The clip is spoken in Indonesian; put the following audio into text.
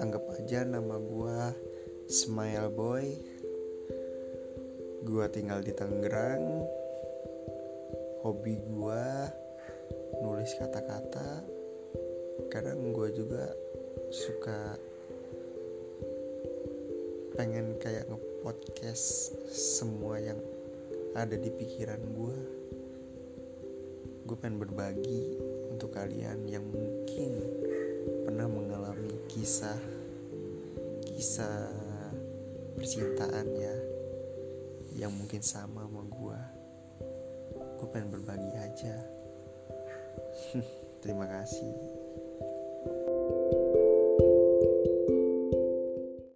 anggap aja nama gue Smile Boy. Gue tinggal di Tangerang. Hobi gue nulis kata-kata. Kadang gue juga suka pengen kayak nge-podcast semua yang ada di pikiran gue gue pengen berbagi untuk kalian yang mungkin kisah kisah percintaan ya yang mungkin sama sama gue gue pengen berbagi aja. Terima kasih